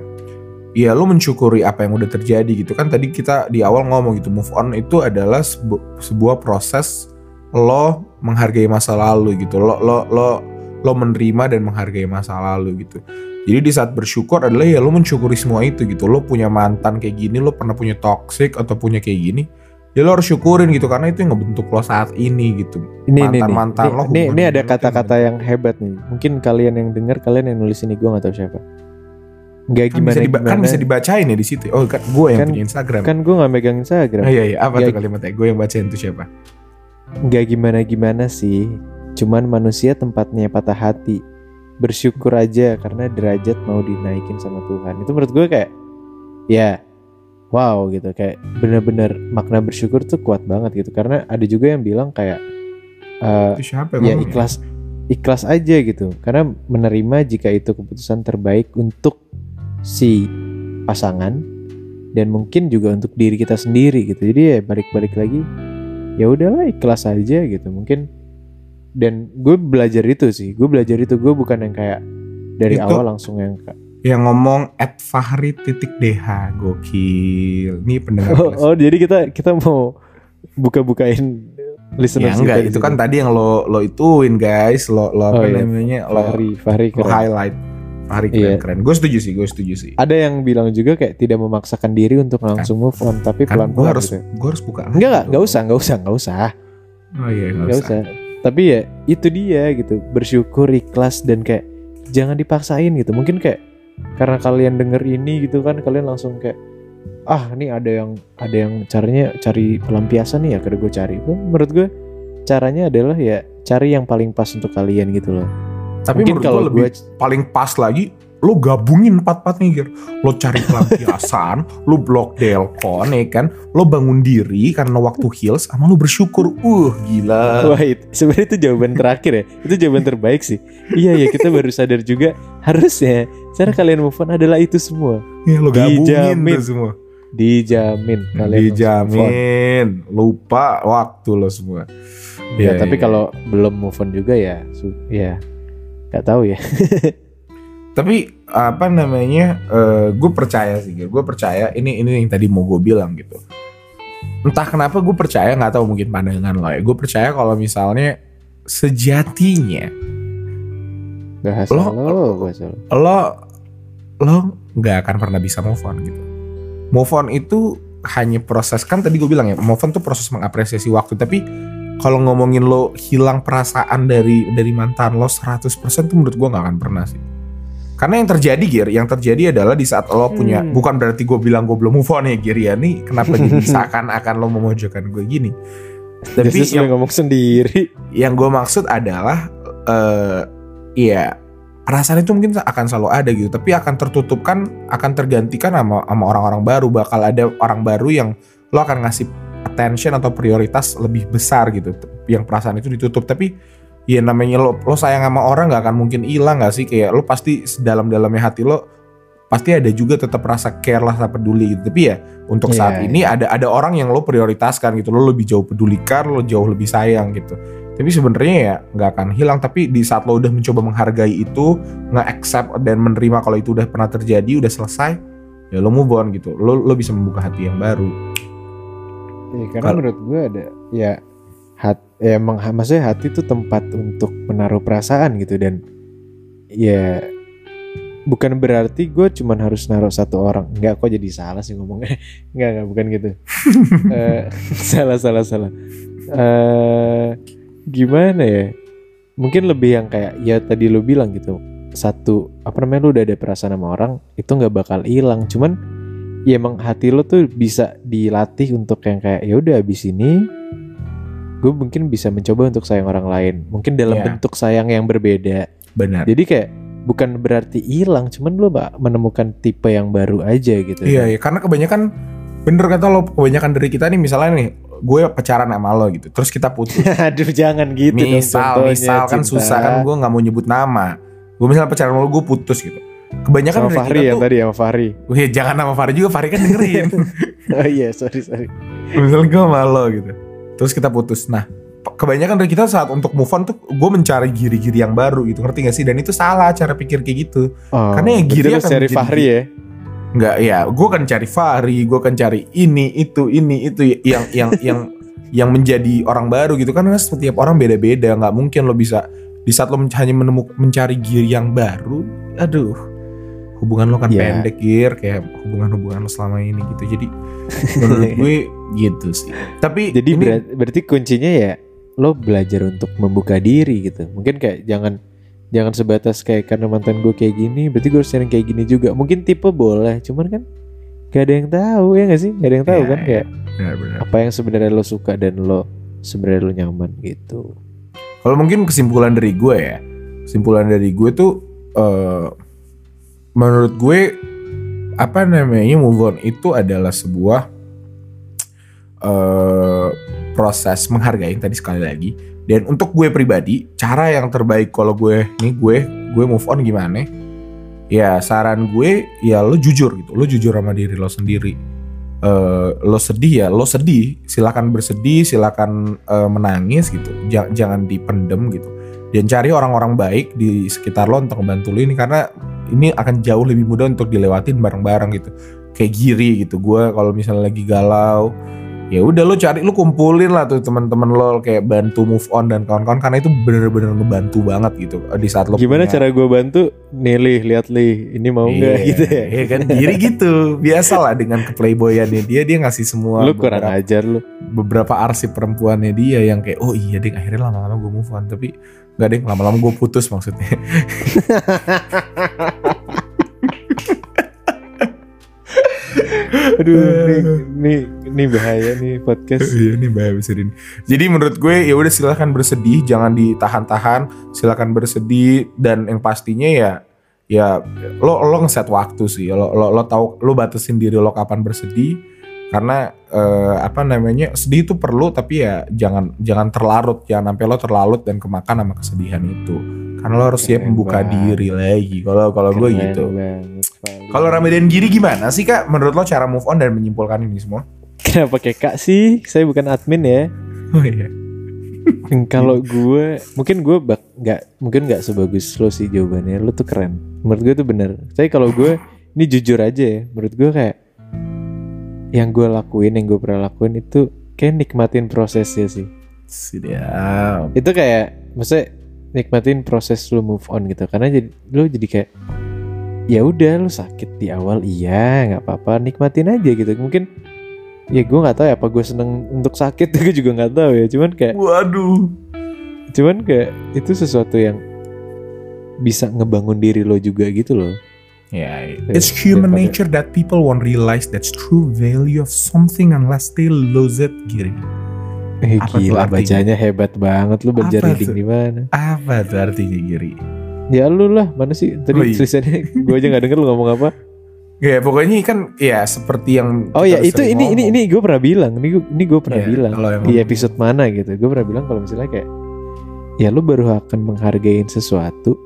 ya lo mensyukuri apa yang udah terjadi gitu. Kan tadi kita di awal ngomong gitu move on itu adalah sebu- sebuah proses lo menghargai masa lalu gitu. Lo lo lo lo menerima dan menghargai masa lalu gitu jadi di saat bersyukur adalah ya lo mensyukuri semua itu gitu. Lo punya mantan kayak gini, lo pernah punya toxic atau punya kayak gini. Ya lo harus syukurin gitu karena itu yang ngebentuk lo saat ini gitu. ini ini nih Mantan-mantan lo, ini, ini, ini ada kata-kata yang hebat nih mungkin kalian yang dengar kalian yang nulis ini gue nggak tahu siapa nggak Kan gimana bisa, diba- gimana kan bisa dibacain ya di situ. Oh kan gue yang Kan- punya Instagram. kan gue nggak megang Instagram Oh, iya iya apa Ya- tuh kalimatnya? Gue yang bacain tuh siapa? nggak gimana gimana sih cuman manusia tempatnya patah hati bersyukur aja karena derajat mau dinaikin sama Tuhan. Itu menurut gue kayak ya wow gitu. Kayak bener-bener makna bersyukur tuh kuat banget gitu. Karena ada juga yang bilang kayak eh, Itu siapa ya ngomong ikhlas ikhlas aja gitu. Karena menerima jika itu keputusan terbaik untuk si pasangan dan mungkin juga untuk diri kita sendiri gitu. Jadi ya balik-balik lagi ya udahlah ikhlas aja gitu. Mungkin dan gue belajar itu sih gue belajar itu gue bukan yang kayak dari Itu- awal langsung yang kayak Yang ngomong at Fahri titik DH Gokil Ini pendengar oh, kelas. oh, jadi kita kita mau buka-bukain Ya listeners enggak, itu kan sini. tadi yang lo lo ituin guys, lo lo apa Oh, iya. namanya? Lo, Fahri, Fahri lo keren. highlight. Hari Iya. keren-keren. Gue setuju sih, gue setuju sih. Ada yang bilang juga kayak tidak memaksakan diri untuk langsung move on, tapi Kan gue pelan-pelan harus gitu. gue harus buka. Enggak, enggak, usah, enggak usah, enggak usah. Oh iya, Enggak usah. usah. Tapi ya itu dia gitu, bersyukur, ikhlas dan kayak jangan dipaksain gitu. Mungkin kayak karena kalian denger ini gitu kan kalian langsung kayak ah ini ada yang ada yang caranya cari pelampiasan nih ya kada gue cari. Tuh, menurut gue caranya adalah ya cari yang paling pas untuk kalian gitu loh. Tapi Mungkin kalau gue lebih gue paling pas lagi lo gabungin empat-empatnya Gir. Lo cari pelampiasan, lo blok delkon ya kan, lo bangun diri karena waktu heals sama lo bersyukur. Uh, gila. Wah itu sebenarnya itu jawaban terakhir ya Itu jawaban terbaik sih Iya ya kita baru sadar juga Harusnya cara kalian move on adalah itu semua Ya, lo gabungin Dijamin. semua. Dijamin kalian. Dijamin. Lupa waktu lo semua. Ya, Iya, tapi iya. kalau belum move on juga ya Ya Gak tahu ya tapi apa namanya gue percaya sih gue percaya ini ini yang tadi mau gue bilang gitu. Entah kenapa gue percaya nggak tahu mungkin pandangan lo ya. Gue percaya kalau misalnya sejatinya Bahasa Lo- lo. lo. lo nggak akan pernah bisa move on gitu. Move on itu hanya proses kan tadi gue bilang ya move on tuh proses mengapresiasi waktu. Tapi kalau ngomongin lo hilang perasaan dari dari mantan lo 100% tuh menurut gue nggak akan pernah sih karena yang terjadi Gir yang terjadi adalah di saat lo punya Hmm. bukan berarti gue bilang gue belum move on ya Gir ya. Nih kenapa jadi seakan-akan lo memojokkan gue gini? Tapi yang, lo ngomong sendiri. yang gue maksud adalah eh ya perasaan itu mungkin akan selalu ada gitu tapi akan tertutupkan akan tergantikan sama sama orang-orang baru. Bakal ada orang baru yang lo akan ngasih attention atau prioritas lebih besar gitu yang perasaan itu ditutup. Tapi ya namanya lo lo sayang sama orang nggak akan mungkin hilang nggak sih? Kayak lo pasti dalam-dalamnya hati lo pasti ada juga tetap rasa care lah rasa peduli gitu. Tapi ya untuk Iya, saat iya. ini ada ada orang yang lo prioritaskan gitu. Lo lebih jauh pedulikan lo jauh lebih sayang gitu. Tapi sebenarnya ya nggak akan hilang. Tapi di saat lo udah mencoba menghargai itu nge-accept dan menerima kalau itu udah pernah terjadi udah selesai ya lo move on gitu. Lo lo bisa membuka hati yang baru. Ya, karena Kalau- menurut gue ada ya ya emang maksudnya hati itu tempat untuk menaruh perasaan gitu dan ya bukan berarti gue cuman harus naruh satu orang. Nggak kok jadi salah sih ngomongnya? Nggak nggak bukan gitu. Eh, salah salah salah. Eh gimana ya? Mungkin lebih yang kayak ya tadi lu bilang gitu satu apa namanya lu udah ada perasaan sama orang itu nggak bakal hilang. Cuman ya emang hati lo tuh bisa dilatih untuk yang kayak ya udah abis ini gue mungkin bisa mencoba untuk sayang orang lain. Mungkin dalam Iya. bentuk sayang yang berbeda. Benar. Jadi kayak bukan berarti hilang cuman lo bak- menemukan tipe yang baru aja gitu. Iya iya. Karena kebanyakan bener kata lo kebanyakan dari kita nih misalnya nih gue pacaran sama lo gitu terus kita putus. Aduh jangan gitu dong misal contohnya, misal kan cinta. susah kan gue nggak mau nyebut nama. Gue misalnya pacaran sama lo gue putus gitu. Kebanyakan sama dari Fahri kita ya tuh tadi sama Fahri. Wih, jangan nama Fahri juga Fahri kan dengerin. Oh iya sorry sorry. Misalnya gue sama lo gitu terus kita putus. Nah kebanyakan dari kita saat untuk move on tuh gue mencari giri-giri yang baru gitu. Ngerti gak sih? Dan itu salah cara pikir kayak gitu. Oh, Karena ya Giri akan cari Fahri ya? Nggak ya. Gue kan cari Fahri gue kan cari ini itu ini itu yang yang yang yang menjadi orang baru gitu. Kan karena setiap orang beda-beda. Nggak mungkin lo bisa di saat lo hanya menemukan mencari giri yang baru aduh hubungan lo kan Ya. pendek gir kayak hubungan-hubungan lo selama ini gitu jadi menurut gue gitu sih tapi Jadi ini- berat- berarti kuncinya ya lo belajar untuk membuka diri gitu. Mungkin kayak jangan jangan sebatas kayak karena mantan gue kayak gini, berarti gue harus sering kayak gini juga. Mungkin tipe boleh, cuman kan gak ada yang tahu ya gak sih? Gak ada yang tahu Ya, kan ya. kayak benar-benar apa yang sebenarnya lo suka dan lo sebenarnya lo nyaman gitu. Kalau mungkin kesimpulan dari gue ya, kesimpulan dari gue tuh eh, menurut gue apa namanya move on itu adalah sebuah eh, proses menghargai tadi sekali lagi. Dan untuk gue pribadi, cara yang terbaik kalau gue nih gue gue move on gimana? Ya saran gue ya lo jujur gitu, lo jujur sama diri lo sendiri. Eh, lo sedih ya, lo sedih. Silakan bersedih, silakan eh, menangis gitu. Ja- jangan dipendem gitu. Dan cari orang-orang baik di sekitar lo untuk membantu lo ini karena ini akan jauh lebih mudah untuk dilewatin bareng-bareng gitu. Kayak giri gitu. Gue kalau misalnya lagi galau, ya udah lo cari lo kumpulin lah tuh teman-teman lo kayak bantu move on dan kawan-kawan karena itu bener-bener ngebantu banget gitu di saat lo Gimana punya- cara gue bantu? Nih Lih, lihat Lih, ini mau nggak Iya, gitu ya? Iya kan Giri gitu biasa lah dengan keplayboyannya dia dia ngasih semua Lu kurang beberapa, ajar lu. beberapa arsip perempuannya dia yang kayak oh iya deh akhirnya lama-lama gue move on tapi nggak deh lama-lama gue putus maksudnya Aduh, nih, nih, nih bahaya nih podcast. Iya ini bahaya besar ini. Jadi menurut gue ya udah silahkan bersedih, jangan ditahan-tahan, silahkan bersedih dan yang pastinya ya ya lo lo ngeset waktu sih, lo lo lo tahu lo batasin diri lo kapan bersedih karena eh, apa namanya sedih itu perlu tapi ya jangan jangan terlarut, jangan sampai lo terlarut dan kemakan sama kesedihan itu. Karena lo harus siap membuka banget. diri lagi. Kalau kalau gue gitu. Kalau Ramadan Giri gimana sih kak? Menurut lo cara move on dan menyimpulkan ini semua? Kenapa kayak kak sih? Saya bukan admin ya. Oh iya. Kalau gue, mungkin gue bak nggak, mungkin nggak sebagus lo sih jawabannya. Lo tuh keren. Menurut gue tuh bener. Tapi kalau gue, ini jujur aja ya. Menurut gue kayak yang gue lakuin, yang gue pernah lakuin itu kayak nikmatin prosesnya sih. Siap. Itu kayak, maksudnya nikmatin proses lo move on gitu. Karena jadi lo jadi kayak ya udah lo sakit di awal iya nggak apa-apa nikmatin aja gitu mungkin ya gue nggak tahu ya apa gue seneng untuk sakit gue juga nggak tahu ya cuman kayak Waduh. cuman kayak itu sesuatu yang bisa ngebangun diri lo juga gitu loh Yeah, it's human daripada- nature that people won't realize that's true value of something unless they lose it. Giri. eh Apa gila bacanya hebat banget lu belajar Apa reading tuh? di mana Apa tuh artinya Giri? ya lu lah mana sih tadi Oh, iya. tulisannya gue aja nggak denger lu ngomong apa Ya pokoknya kan ya seperti yang oh ya itu ini ini ngomong. ini gue pernah bilang ini gua- ini gue pernah Iya, bilang kalau yang di episode mana gitu gue pernah bilang kalau misalnya kayak ya lu baru akan menghargai sesuatu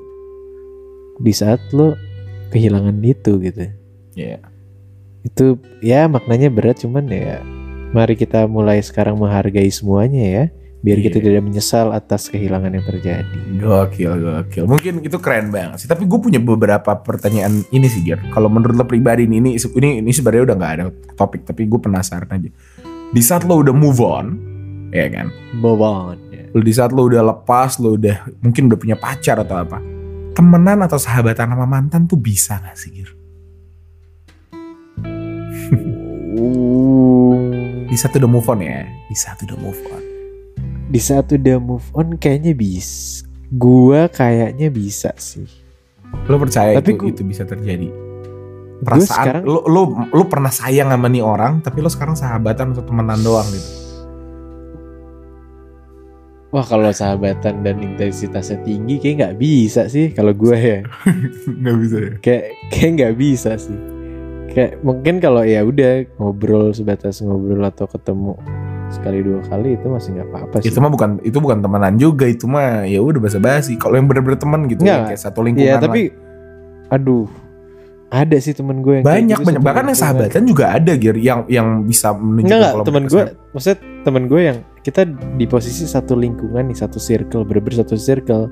di saat lo kehilangan itu gitu Iya. itu ya maknanya berat cuman ya mari kita mulai sekarang menghargai semuanya ya biar kita Iya. tidak menyesal atas kehilangan yang terjadi Gokil, gokil. Mungkin itu keren banget sih. Tapi gue punya beberapa pertanyaan ini sih, Gir. Kalau menurut lo pribadi ini ini ini sebenarnya udah nggak ada topik, tapi gue penasaran aja. Di saat lo udah move on, ya kan? move on ya. Lo di saat lo udah lepas, lo udah mungkin udah punya pacar atau apa. Temenan atau sahabatan sama mantan tuh bisa gak sih, Gir? Uh, Di saat udah move on ya, di saat udah move on. di saat udah move on kayaknya bis gua kayaknya bisa sih Lo percaya Tapi itu gua- itu bisa terjadi? Perasaan sekarang lo lo lo pernah sayang sama nih orang, tapi lo sekarang sahabatan atau temenan doang gitu. Wah kalau sahabatan dan intensitasnya tinggi kayak nggak bisa sih kalau gue ya. Gak bisa ya. kayak kayak nggak bisa sih. Kayak mungkin kalau ya udah ngobrol sebatas ngobrol atau ketemu sekali dua kali itu masih nggak apa-apa sih. itu mah bukan itu bukan temenan juga itu mah ya udah basa basi kalau yang bener-bener teman gitu Nggak. ya, kayak satu lingkungan Iya lah. tapi aduh ada sih temen gue yang banyak gitu, banyak. bahkan yang sahabatan juga ada Gir yang yang bisa menunjukkan kalau temen gue maksudnya temen gue yang kita di posisi satu lingkungan nih satu circle bener satu circle.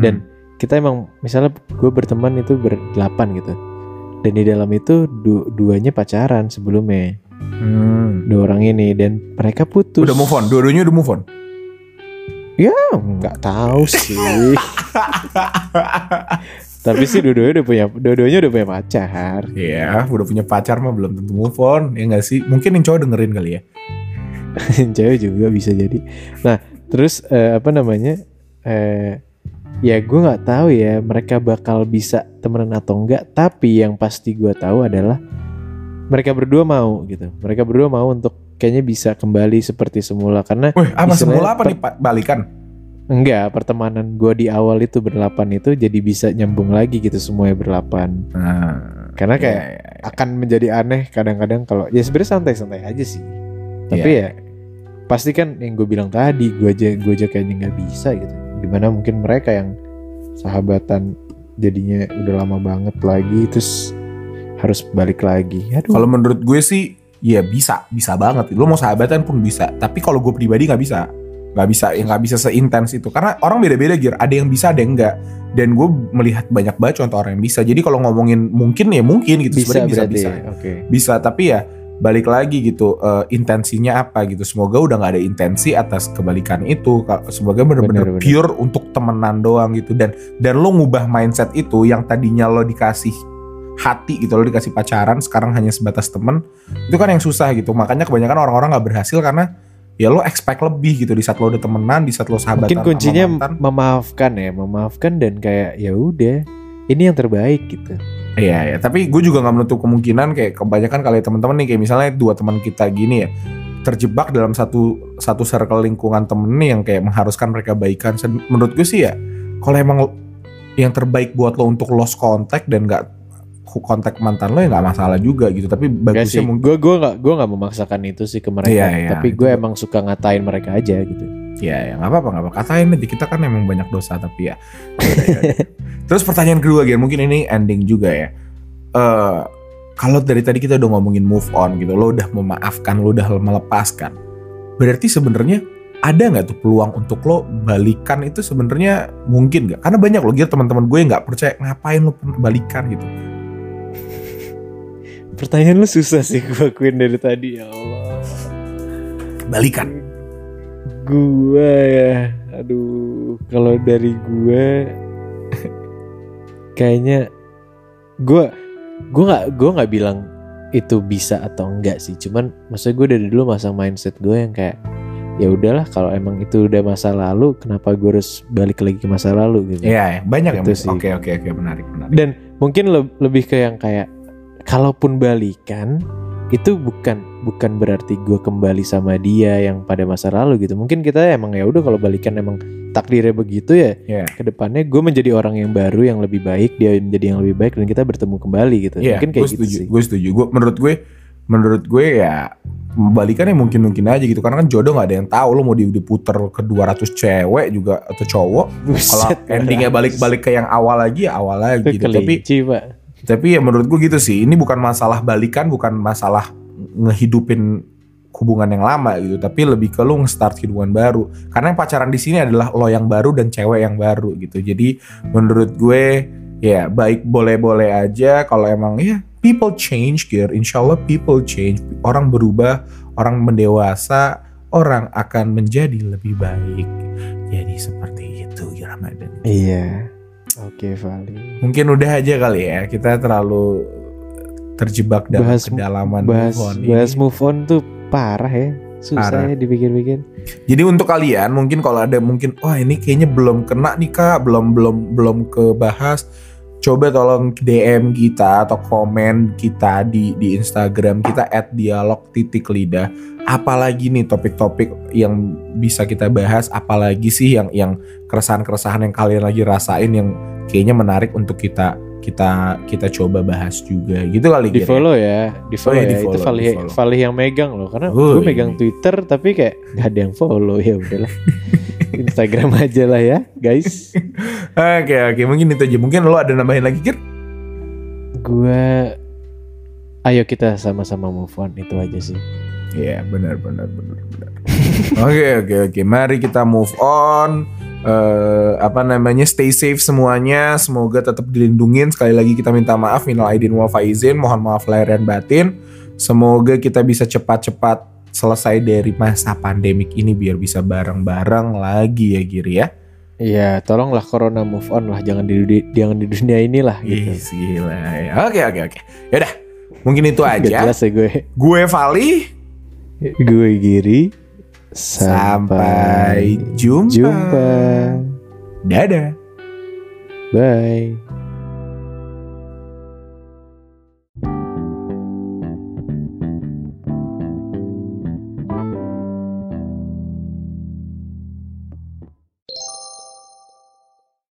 Dan kita emang misalnya gue berteman itu berdelapan gitu. Dan di dalam itu du- duanya pacaran sebelumnya. Hmm. dua orang ini dan mereka putus. Udah move on? Dua-duanya udah move on? Ah, nggak tahu sih. Tapi sih dua-duanya udah punya dua-duanya udah punya pacar. Iya, udah punya pacar mah belum tentu move on. Ya nggak sih? Mungkin yang cowok dengerin kali ya cewek juga bisa jadi. Nah terus eh, apa namanya eh ya gue nggak tahu ya mereka bakal bisa temenan atau enggak tapi yang pasti gue tahu adalah mereka berdua mau gitu. Mereka berdua mau untuk kayaknya bisa kembali seperti semula karena Wih, apa semula apa nih balikan? Enggak pertemanan gue di awal itu berdelapan itu jadi bisa nyambung lagi gitu semuanya berdelapan nah, karena kayak iya, iya, iya. akan menjadi aneh kadang-kadang kalau ya sebenarnya santai-santai aja sih. Tapi Iya. ya pasti kan yang gue bilang tadi gue aja gue aja kayaknya nggak bisa gitu di mana mungkin mereka yang sahabatan jadinya udah lama banget lagi terus harus balik lagi aduh Kalau menurut gue sih ya bisa, bisa banget. Lo mau sahabatan pun bisa. Tapi kalau gue pribadi nggak bisa, nggak bisa, ya nggak bisa seintens itu. Karena orang beda-beda gear. Ada yang bisa, ada yang enggak. Dan gue melihat banyak banget contoh orang yang bisa. Jadi kalau ngomongin mungkin ya mungkin gitu. bisa Sebenarnya berarti bisa, ya? oke bisa. Bisa, tapi ya balik lagi gitu eh, intensinya apa gitu. Semoga udah nggak ada intensi atas kebalikan itu. Semoga bener-bener Bener, bener. pure untuk temenan doang gitu. Dan dan lo ngubah mindset itu yang tadinya lo dikasih hati gitu lo dikasih pacaran sekarang hanya sebatas temen itu kan yang susah gitu. Makanya kebanyakan orang-orang nggak berhasil karena ya lo expect lebih gitu di saat lo udah temenan di saat lo sahabatan Mungkin kuncinya memaafkan ya, memaafkan dan kayak ya udah, ini yang terbaik gitu. Iya ya, tapi gue juga nggak menutup kemungkinan kayak kebanyakan kali teman-teman nih kayak misalnya dua teman kita gini ya terjebak dalam satu satu circle lingkungan temen nih yang kayak mengharuskan mereka baikan. Menurut gue sih ya, kalau emang yang terbaik buat lo untuk lost contact dan nggak kontak mantan lo ya nggak masalah juga gitu. Tapi bagusnya mungkin gue gue nggak gue nggak memaksakan itu sih ke mereka, Iya, iya, tapi gue emang suka ngatain mereka aja gitu. Ya ya nggak apa-apa nggak apa katain aja kita kan emang banyak dosa tapi ya. Terus pertanyaan kedua Gian, mungkin ini ending juga ya. Eh kalau dari tadi kita udah ngomongin move on gitu, lo udah memaafkan, lo udah melepaskan. Berarti sebenarnya ada nggak tuh peluang untuk lo balikan itu sebenarnya mungkin nggak? Karena banyak lo Gir teman-teman gue nggak percaya ngapain lo balikan gitu. Pertanyaan lu susah sih gue akuin dari tadi ya Allah. Balikan. Gue ya, aduh, kalau dari gue kayaknya gue gue nggak gue nggak bilang itu bisa atau enggak sih. Cuman maksudnya gue dari dulu masang mindset gue yang kayak ya udahlah kalau emang itu udah masa lalu kenapa gue harus balik lagi ke masa lalu gitu? Iya, ya, banyak Itu sih. Oke oke oke. Menarik menarik. dan mungkin le- lebih ke yang kayak kalaupun balikan itu bukan bukan berarti gue kembali sama dia yang pada masa lalu gitu mungkin kita emang ya udah kalau balikan emang takdirnya begitu ya Iya. ke depannya gue menjadi orang yang baru yang lebih baik dia menjadi yang lebih baik dan kita bertemu kembali gitu Iya, mungkin kayak gue gitu setuju. sih Gue setuju. Gue menurut gue menurut gue ya balikannya mungkin mungkin aja gitu karena kan jodoh nggak ada yang tahu lo mau di- diputer ke 200 cewek juga atau cowok kalau endingnya balik-balik ke yang awal lagi ya awal lagi itu gitu. tapi pak tapi ya menurut gue gitu sih ini bukan masalah balikan bukan masalah ngehidupin hubungan yang lama gitu tapi lebih ke lo nge-start hubungan baru. Karena yang pacaran di sini adalah lo yang baru dan cewek yang baru gitu. Jadi menurut gue ya baik boleh-boleh aja kalau emang ya people change gear insya Allah people change. Orang berubah orang mendewasa orang akan menjadi lebih baik. Jadi seperti itu ya Ramadan. Iya oke Vali mungkin udah aja kali ya kita terlalu terjebak dalam Bahas- kedalaman bahas move on ini. bahas move on tuh parah ya susah Parah. ya dipikir-pikir Jadi untuk kalian mungkin kalau ada mungkin wah ini kayaknya belum kena nih kak, belum belum belum kebahas, coba tolong DM kita atau komen kita di di Instagram kita @dialog titik lidah. Apalagi nih topik-topik yang bisa kita bahas, apalagi sih yang yang keresahan-keresahan yang kalian lagi rasain yang kayaknya menarik untuk kita kita kita coba bahas juga gitu kali di ya? follow ya di follow iya, ya di-follow, itu Vali di-follow. Vali yang megang loh karena Oh, gue megang iya. Twitter tapi kayak gak ada yang follow ya udahlah Instagram aja lah ya guys Oke oke mungkin itu aja. Mungkin lo ada nambahin lagi Gir? gue ayo kita sama-sama move on itu aja sih Iya benar benar benar benar. Oke oke oke. Mari kita move on. Eh apa namanya stay safe semuanya. Semoga tetap dilindungin. Sekali lagi kita minta maaf. Minal aidin wal faizin. Mohon maaf lahir dan batin. Semoga kita bisa cepat-cepat selesai dari masa pandemik ini biar bisa bareng-bareng lagi ya Giri ya. Iya tolonglah corona move on lah jangan di di- jangan di dunia inilah gitu Ih, gila ya. Oke oke oke. Yaudah. Mungkin itu Gak aja. jelas ya gue Gue Vali. gue Giri Sampai jumpa. jumpa Dadah. bye